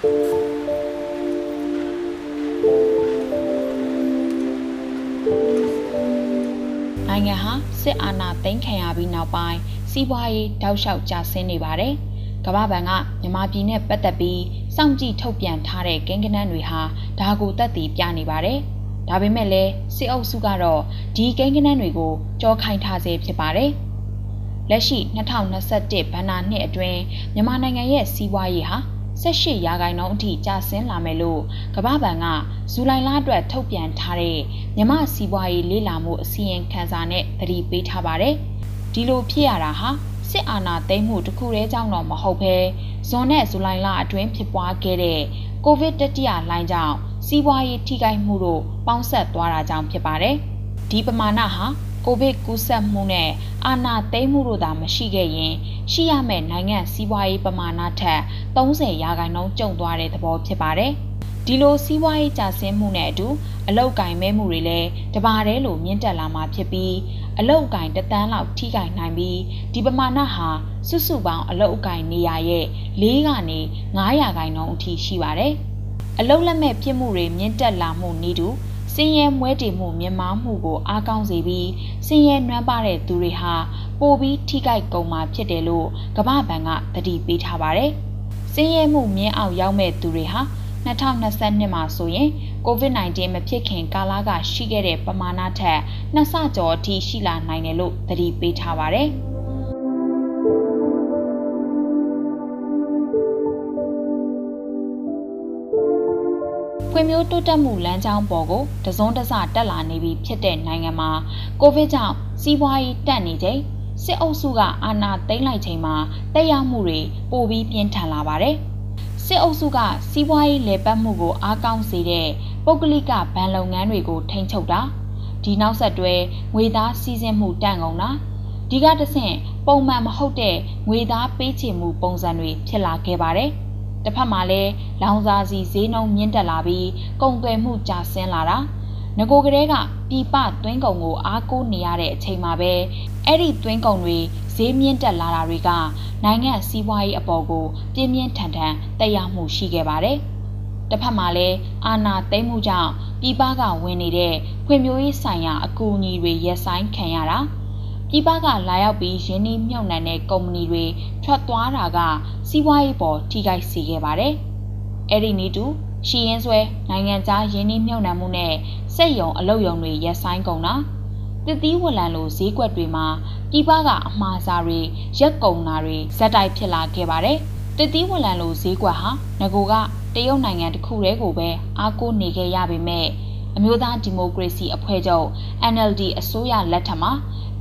နိုင်ငံဟာစစ်အာဏာသိမ်းခံရပြီးနောက်ပိုင်းစီးပွားရေးတောက်လျှောက်ကျဆင်းနေပါတယ်။ကမ္ဘာဘဏ်ကမြန်မာပြည်နဲ့ပတ်သက်ပြီးစောင့်ကြည့်ထုတ်ပြန်ထားတဲ့ကိန်းဂဏန်းတွေဟာဒါကိုသက်သေပြနေပါတယ်။ဒါပေမဲ့လည်းစစ်အုပ်စုကတော့ဒီကိန်းဂဏန်းတွေကိုကြောခိုင်းထားဆဲဖြစ်ပါတယ်။လက်ရှိ2021ဘဏ္ဍာနှစ်အတွင်းမြန်မာနိုင်ငံရဲ့စီးပွားရေးဟာ 18ရာခိုင်နှုန်းအထိကျဆင်းလာမယ်လို့ကမ္ဘာဘဏ်ကဇူလိုင်လအတွက်ထုတ်ပြန်ထားတဲ့မြမစီးပွားရေးလေ့လာမှုအစီရင်ခံစာနဲ့သတိပေးထားပါတယ်။ဒီလိုဖြစ်ရတာဟာစစ်အာဏာသိမ်းမှုတစ်ခုတည်းကြောင့်တော့မဟုတ်ဘဲဇွန်နဲ့ဇူလိုင်လအတွင်းဖြစ်ပွားခဲ့တဲ့ကိုဗစ်တတိယလှိုင်းကြောင့်စီးပွားရေးထိခိုက်မှုတို့ပေါင်းဆက်သွားတာကြောင့်ဖြစ်ပါတယ်။ဒီပမာဏဟာ ကိုဗစ်ကူးစက်မှုနဲ့အာဏာသိမ်းမှုတို့သာမရှိခဲ့ရင်ရှိရမယ့်နိုင်ငံစီးပွားရေးပမာဏထက်30ရာခိုင်နှုန်းကျုံသွားတဲ့သဘောဖြစ်ပါတယ်။ဒီလိုစီးပွားရေးကျဆင်းမှုနဲ့အတူအလောက်ကင်မဲမှုတွေလည်းတပါတည်းလိုမြင့်တက်လာမှာဖြစ်ပြီးအလောက်ကင်တသန်းလောက်ထိခိုက်နိုင်ပြီးဒီပမာဏဟာစုစုပေါင်းအလောက်ကင်နေရရဲ့၄ကနေ9ရာခိုင်နှုန်းအထိရှိပါတယ်။အလောက်လက်မဲ့ဖြစ်မှုတွေမြင့်တက်လာမှုနည်းတူ စင်ရဲမွဲတည်မှုမြင်မာမှုကိုအားကောင်းစေပြီးစင်ရဲနွမ်းပါတဲ့သူတွေဟာပိုပြီးထိခိုက်ကုန်မှာဖြစ်တယ်လို့ကမ္ဘာ့ဘဏ်ကသတိပေးထားပါတယ်။စင်ရဲမှုမြင့်အောင်ရောက်မဲ့သူတွေဟာ2022မှာဆိုရင် COVID-19 မဖြစ်ခင်ကာလကရှိခဲ့တဲ့ပမာဏထက်နှစ်ဆကျော်အထိရှိလာနိုင်တယ်လို့သတိပေးထားပါတယ်။ ဖွံ့ဖြိုးတိုးတက်မှုလမ်းကြောင်းပေါ်ကိုတစုံတစတက်လာနေပြီဖြစ်တဲ့နိုင်ငံမှာကိုဗစ်ကြောင့်စီးပွားရေးတက်နေချိန်စစ်အုပ်စုကအာဏာသိမ်းလိုက်ချိန်မှာတက်ရောက်မှုတွေပိုပြီးပြင်းထန်လာပါတယ်။စစ်အုပ်စုကစီးပွားရေးလေပတ်မှုကိုအားကောင်းစေတဲ့ပုဂ္ဂလိကဗန်လုပ်ငန်းတွေကိုထိန်းချုပ်တာဒီနောက်ဆက်တွဲငွေသားစီးဆင်းမှုတန့်ကုန်တာဒီကတဆင့်ပုံမှန်မဟုတ်တဲ့ငွေသားပေးချေမှုပုံစံတွေဖြစ်လာခဲ့ပါတယ်။ တစ်ဖက်မှာလည်းလောင်စာစီဈေးနှုန်းမြင့်တက်လာပြီးကုန်သွယ်မှုကျဆင်းလာတာငကိုကလေးကပြပသွင်းကုန်ကိုအားကိုးနေရတဲ့အချိန်မှာပဲအဲ့ဒီသွင်းကုန်တွေဈေးမြင့်တက်လာတာတွေကနိုင်ငံစီးပွားရေးအပေါ်ကိုပြင်းပြင်းထန်ထန်တက်ရောက်မှုရှိခဲ့ပါတယ်။တစ်ဖက်မှာလည်းအာဏာသိမ်းမှုကြောင့်ပြည်ပကဝင်နေတဲ့ဖွံ့ဖြိုးရေးဆိုင်ရာအကူအညီတွေရပ်ဆိုင်းခံရတာ။ ပြည်ပကလာရောက်ပြီးရင်းနှီးမြှုပ်နှံတဲ့ကုမ္ပဏီတွေထွက်သွားတာကစီးပွားရေးပေါ်ထိခိုက်စေခဲ့ပါတယ်။အဲ့ဒီနည်းတူရှီရင်ဆွဲနိုင်ငံခြားရင်းနှီးမြှုပ်နှံမှုနဲ့စက်ယုံအလုပ်ယုံတွေရပ်ဆိုင်းကုန်တာတတိဝလံလိုဈေးကွက်တွေမှာပြည်ပကအမှားစားတွေရက်ကုန်တာတွေဇက်တိုက်ဖြစ်လာခဲ့ပါတယ်။တတိဝလံလိုဈေးကွက်ဟာငကိုကတရုတ်နိုင်ငံတစ်ခုတည်းကိုပဲအားကိုးနေခဲ့ရပေမဲ့ အမျိုးသားဒီမိုကရေစီအဖွဲ့ချုပ် NLD အစိုးရလက်ထက်မှာ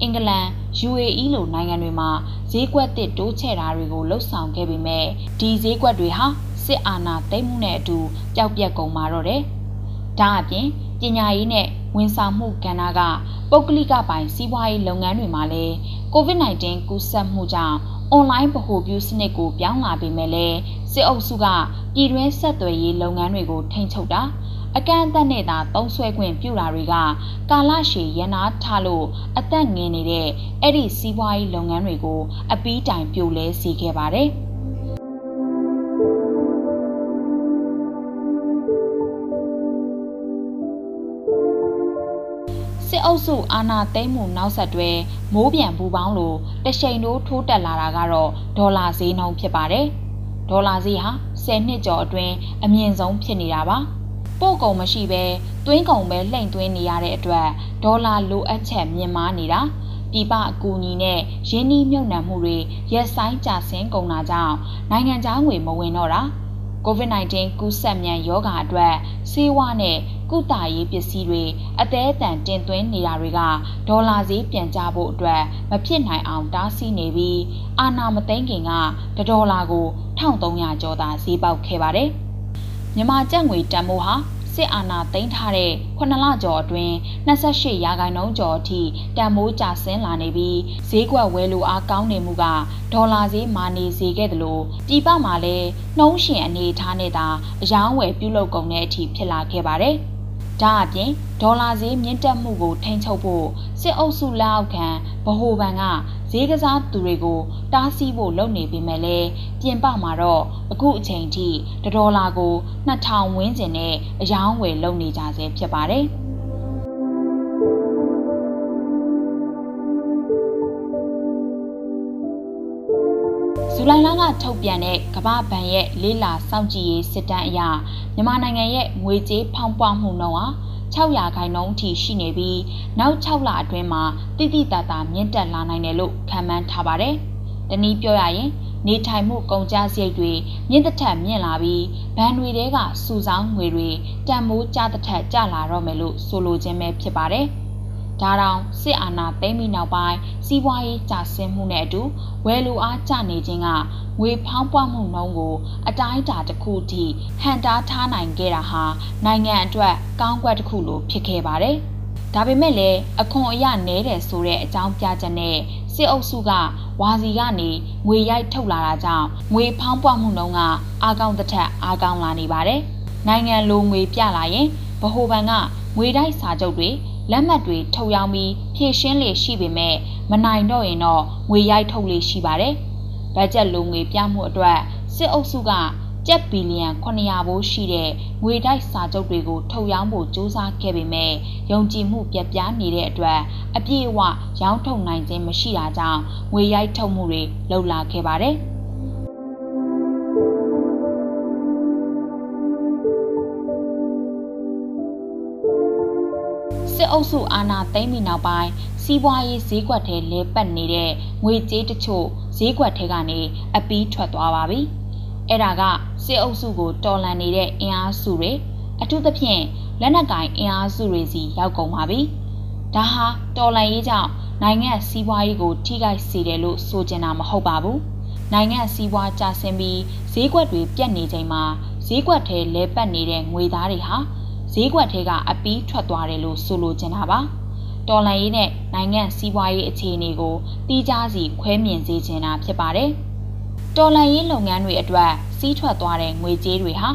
အင်္ဂလန် UAE လိုနိုင်ငံတွေမှာဈေးကွက်တစ်တိုးချဲ့တာတွေကိုလှုပ်ဆောင်ခဲ့ပေမဲ့ဒီဈေးကွက်တွေဟာစစ်အာဏာသိမ်းမှုနဲ့အတူပျောက်ပြက်ကုန်မှာတော့တယ်။ဒါအပြင်ပညာရေးနဲ့ဝန်ဆောင်မှုကဏ္ဍကပုဂ္ဂလိကပိုင်စီးပွားရေးလုပ်ငန်းတွေမှာလည်း COVID-19 ကူးစက်မှုကြောင့်အွန်လိုင်းဗဟိုပြုစနစ်ကိုပြောင်းလာပေမဲ့လည်း စစ်အုပ်စုကပြည်တွင်းဆက်သွယ်ရေးလုပ်ငန်းတွေကိုထိန်းချုပ်တာအကန့်အသတ်နဲ့သာသုံးဆွဲခွင့်ပြုတာတွေကကာလရှည်ရန်နာထားလို့အသက်ငင်နေတဲ့အဲ့ဒီစီးပွားရေးလုပ်ငန်းတွေကို အပီးတိုင်ပြိုလဲစေခဲ့ပါတယ်။စစ်အုပ်စုအာဏာသိမ်းမှုနောက်ဆက်တွဲမိုးပြန်ပူပေါင်းလိုတရှိန်တိုးထိုးတက်လာတာကတော့ဒေါ်လာဈေးနှုန်းဖြစ်ပါတယ်။ ဒေါ်လာဈေးဟာ10နှစ်ကျော်အတွင်းအမြင့်ဆုံးဖြစ်နေတာပါ။ပို့ကုန်မရှိဘဲသွင်းကုန်ပဲလှိမ့်သွင်းနေရတဲ့အတွက်ဒေါ်လာလိုအပ်ချက်မြင့်မားနေတာပြည်ပအကူအညီနဲ့ရင်းနှီးမြှုပ်နှံမှုတွေရက်ဆိုင်ကြဆင်းကုန်တာကြောင့်နိုင်ငံခြားငွေမဝင်တော့တာ COVID-19 ကူးစက်မြန်ရောဂါအတွက်ဆေးဝါးနဲ့ကုသရေးပစ္စည်းတွေအသေးအတန်တင်သွင်းနေတာတွေကဒေါ်လာဈေးပြန်ကျဖို့အတွက်မဖြစ်နိုင်အောင်တားဆီးနေပြီးအာဏာမသိမ်းခင်ကဒေါ်လာကို1300ကျော်သာဈေးပေါက်ခဲ့ပါတယ်။မြန်မာကျပ်ငွေတန်ဖိုးဟာ စစ်အာဏာသိမ်းထားတဲ့9လကျော်အတွင်း28ရာခိုင်နှုန်းကျော်အထိတန်ဖိုးကျဆင်းလာနေပြီးဈေးကွက်ဝယ်လိုအားကောင်းနေမှုကဒေါ်လာဈေးမာနေစေခဲ့တယ်လို့ပြည်ပမှာလည်းနှုံးရှင်အနေထားနဲ့သာအယောင်းဝယ်ပြုလုပ်ကုန်တဲ့အထိဖြစ်လာခဲ့ပါတယ်။ ဒါအပြင်ဒေါ်လာဈေးမြင့်တက်မှုကို ထိန်းချုပ်ဖို့စစ်အုပ်စုလက်အောက်ခံဗဟိုဘဏ်ကဈေးကစားသူတွေကို တားဆီးဖို့လုပ်နေပေမဲ့လည်းပြင်ပမှာတော့အခုအချိန်ထိဒေါ်လာကို2000ဝန်းကျင်နဲ့အယောင်းဝယ်လုပ်နေကြဆဲဖြစ်ပါတယ်။ ဇူလိုင်လကထုတ်ပြန်တဲ့ကမ္ဘာဘဏ်ရဲ့လေးလာစောင့်ကြည့်ရေးစစ်တမ်းအရမြန်မာနိုင်ငံရဲ့ငွေကြေးဖောင်းပွားမှုနှုန်းဟာ600ခိုင်နှုန်းအထိရှိနေပြီးနောက်6လအတွင်းမှာတိတိတသာမြင့်တက်လာနိုင်တယ်လို့ခန့်မှန်းထားပါတယ်။တနည်းပြောရရင်နေထိုင်မှုကုန်ကျစရိတ်တွေမြင့်တက်ထက်မြင့်လာပြီးဘဏ်တွေတဲကစုဆောင်းငွေတွေတန်မိုးကျတဲ့ထက်ကျလာတော့မယ်လို့ဆိုလိုခြင်းပဲဖြစ်ပါတယ်။ ဒါတောင်စစ်အာဏာသိမ်းပြီးနောက်ပိုင်းစီးပွားရေးကျဆင်းမှုနဲ့အတူဝယ်လိုအားကျနေခြင်းကငွေဖောင်းပွားမှုနှုန်းကိုအတိုင်းအတာတစ်ခုထိဟန်တားထားနိုင်ခဲ့တာဟာနိုင်ငံအတွက်ကောင်းကွက်တစ်ခုလိုဖြစ်ခဲ့ပါတယ်။ဒါပေမဲ့လည်းအခွန်အရနဲတယ်ဆိုတဲ့အကြောင်းပြချက်နဲ့စစ်အုပ်စုကဝါစီကနေငွေရိုက်ထုတ်လာတာကြောင့်ငွေဖောင်းပွားမှုနှုန်းကအားကောင်းတဲ့ထက်အားကောင်းလာနေပါတယ်။နိုင်ငံလိုငွေပြလာရင်ဗဟိုဘဏ်ကငွေတိုက်စာချုပ်တွေ လက်မှတ်တွေထုတ်ရောင်းပြီးဖြည့်ရှင်းလေရှိပေမဲ့မနိုင်တော့ရင်တော့ငွေရိုက်ထုတ်လေရှိပါတယ်။ဘတ်ဂျက်လိုငွေပြမှုအတွက်စစ်အုပ်စုကကျပ်ဘီလီယံ900ဘိုးရှိတဲ့ငွေတိုက်စာချုပ်တွေကိုထုတ်ရောင်းဖို့စ조사ခဲ့ပေမဲ့ယုံကြည်မှုပြတ်ပြားနေတဲ့အတွက်အပြည့်အဝရောင်းထုတ်နိုင်ခြင်းမရှိတာကြောင့်ငွေရိုက်ထုတ်မှုတွေလှုပ်လာခဲ့ပါတယ်။ စစ်အုပ်စုအာဏာသိမ်းပြီးနောက်ပိုင်းစီးပွားရေးဈေးကွက်ထဲလဲပတ်နေတဲ့ငွေကြေးတချို့ဈေးကွက်ထဲကနေအပီးထွက်သွားပါပြီ။အဲ့ဒါကစစ်အုပ်စုကိုတော်လှန်နေတဲ့အင်အားစုတွေအထူးသဖြင့်လက်နက်ကင်အင်အားစုတွေစီရောက်ကုန်ပါပြီ။ဒါဟာတော်လှန်ရေးကြောင့်နိုင်ငံစီးပွားရေးကိုထိခိုက်စေတယ်လို့ဆိုချင်တာမဟုတ်ပါဘူး။နိုင်ငံစီးပွားကျဆင်းပြီးဈေးကွက်တွေပြတ်နေချိန်မှာဈေးကွက်ထဲလဲပတ်နေတဲ့ငွေသားတွေဟာ ဈေးကွက်ထဲကအပီးထွက်သွားတယ်လို့ဆိုလိုချင်တာပါတော်လန်ရေးနဲ့နိုင်ငံစီးပွားရေးအခြေအနေကိုတီးခြားစီခွဲမြင်စေချင်တာဖြစ်ပါတယ်တော်လန်ရေးလုပ်ငန်းတွေအတွက်စီးထွက်သွားတဲ့ငွေကြေးတွေဟာ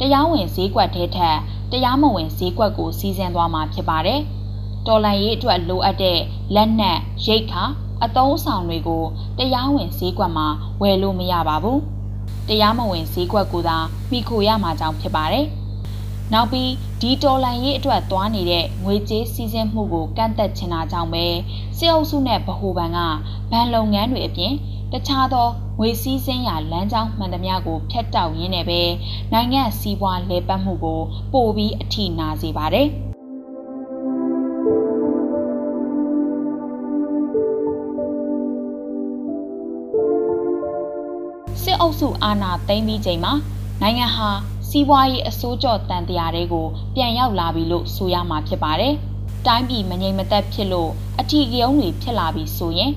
တရားဝင်ဈေးကွက်ထဲထက်တရားမဝင်ဈေးကွက်ကိုစီးဆင်းသွားမှာဖြစ်ပါတယ်တော်လန်ရေးအတွက်လိုအပ်တဲ့လက်နက်ရိတ်ခါအသုံးအဆောင်တွေကိုတရားဝင်ဈေးကွက်မှာဝယ်လို့မရပါဘူးတရားမဝင်ဈေးကွက်ကိုသာမိခိုရမှာကြောင့်ဖြစ်ပါတယ်။ နောက်ပြီးဒီတော်လန်ရေးအတွက်သွားနေတဲ့ငွေကြေးစည်းစိမ်မှုကိုကန့်သက်ချင်တာကြောင့်ပဲစစ်အုပ်စုနဲ့ဗဟိုဘဏ်ကဘဏ်လုပ်ငန်းတွေအပြင်တခြားသောငွေစည်းစိမ်ရာလမ်းကြောင်းမှန်သမျှကိုဖျက်တောက်ရင်းနဲ့ပဲနိုင်ငံစီးပွားလဲပတ်မှုကိုပိုပြီးအထိနာစေပါတယ်စစ်အုပ်စုအာဏာသိမ်းပြီးချိန်မှာနိုင်ငံဟာ စီးပွားရေးအစိုးကြော့တန်တရားတွေကိုပြန်ရောက်လာပြီလို့ဆိုရမှာဖြစ်ပါတယ်။တိုင်းပြည်မငြိမ်မသက်ဖြစ်လို့အထီးကယုံတွေဖြစ်လာပြီဆိုရင်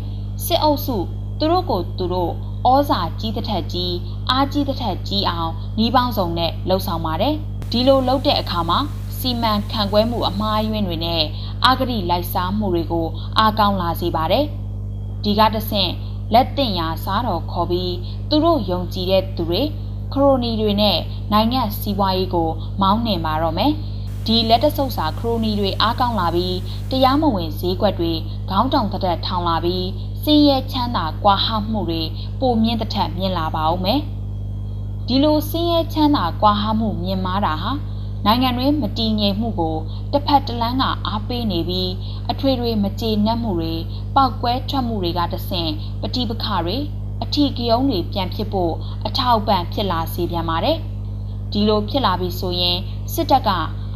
စစ်အုပ်စုသူတို့ကိုသူတို့ဩဇာကြီးတစ်ထက်ကြီးအားကြီးတစ်ထက်ကြီးအောင်နှီးပေါင်းစုံနဲ့လှုပ်ဆောင်ပါတယ်။ဒီလိုလှုပ်တဲ့အခါမှာစီမံခန့်ခွဲမှုအမှားယွင်းတွေနဲ့အာဂတိလိုက်စားမှုတွေကိုအားကောင်းလာစေပါတယ်။ဒီကတဆင့်လက်တင်ရာစားတော်ခေါ်ပြီးသူတို့ယုံကြည်တဲ့သူတွေ ခရိုနီတွေနဲ့နိုင်ငံစီးပွားရေးကို မောင်းနှင်ပါတော့မယ်။ဒီလက်တဆုပ်စာခရိုနီတွေအားကောင်းလာပြီးတရားမဝင်ဈေးကွက်တွေခေါင်းတောင်တက်ထောင်လာပြီးစင်းရဲချမ်းသာကွာဟမှုတွေပိုမြင့်တဲ့ထက်မြင့်လာပါဦးမယ်။ဒီလိုစင်းရဲချမ်းသာကွာဟမှုမြင့်မားတာဟာနိုင်ငံတွင်မတည်ငြိမ်မှုကိုတစ်ဖက်တစ်လမ်းကအားပေးနေပြီးအထွေထွေမကြေနပ်မှုတွေပောက်ကွဲထွက်မှုတွေကတဆင့်ပဋိပက္ခတွေ အထီးကယုံတွေပြန်ဖြစ်ဖို့အထောက်ပံ့ဖြစ်လာစေပြန်ပါတယ်။ဒီလိုဖြစ်လာပြီဆိုရင်စစ်တပ်က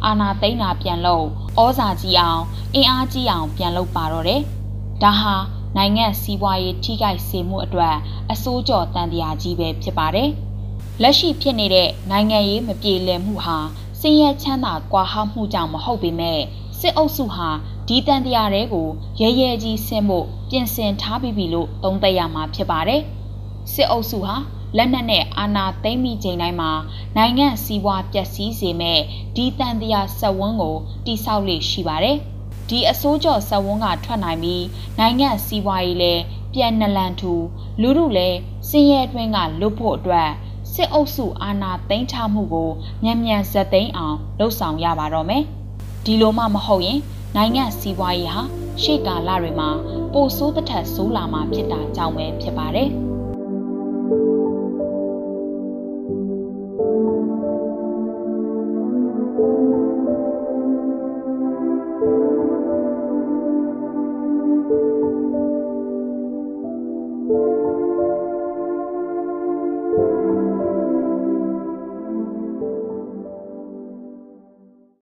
အာဏာသိမ်းတာပြန်လို့ဩဇာကြီးအောင်အင်အားကြီးအောင်ပြန်လုပ်ပါတော့တယ်။ဒါဟာနိုင်ငံစီးပွားရေးထိခိုက်စေမှုအတွက်အစိုးကြော်တန်တရားကြီးပဲဖြစ်ပါတယ်။လက်ရှိဖြစ်နေတဲ့နိုင်ငံရေးမပြေလည်မှုဟာစင်ရဲချမ်းသာကွာဟမှုကြောင့်မဟုတ်ပေမဲ့ စစ်အုပ်စုဟာဒီတန်တရားတွေကိုရဲရဲကြီးဆင်းဖို့ပြင်ဆင်ထားပြီးပြီလို့သုံးသပ်ရမှာဖြစ်ပါတယ်။စစ်အုပ်စုဟာလက်နက်နဲ့အာဏာသိမ်းမိချိန်တိုင်းမှာနိုင်ငံစီးပွားပျက်စီးစေမဲ့ဒီတန်တရားဆက်ဝန်းကိုတိဆောက်လေရှိပါတယ်။ဒီအစိုးကြော်ဆက်ဝန်းကထွက်နိုင်ပြီးနိုင်ငံစီးပွားရေးလည်းပြန်နလန်ထူလူမှုလည်းစင်ရဲအတွင်းကလွတ်ဖို့အတွက်စစ်အုပ်စုအာဏာသိမ်းထားမှုကိုမြန်မြန်ဇက်သိမ်းအောင်လှုံ့ဆော်ရပါတော့မယ်။ ဒီလိုမှမဟုတ်ရင်နိုင်ငံစီးပွားရေးဟာရှေ့ကာလတွေမှာပိုဆိုးတစ်ထက်ဆိုးလာမှာဖြစ်တာကြောင့်ပဲဖြစ်ပါတယ်။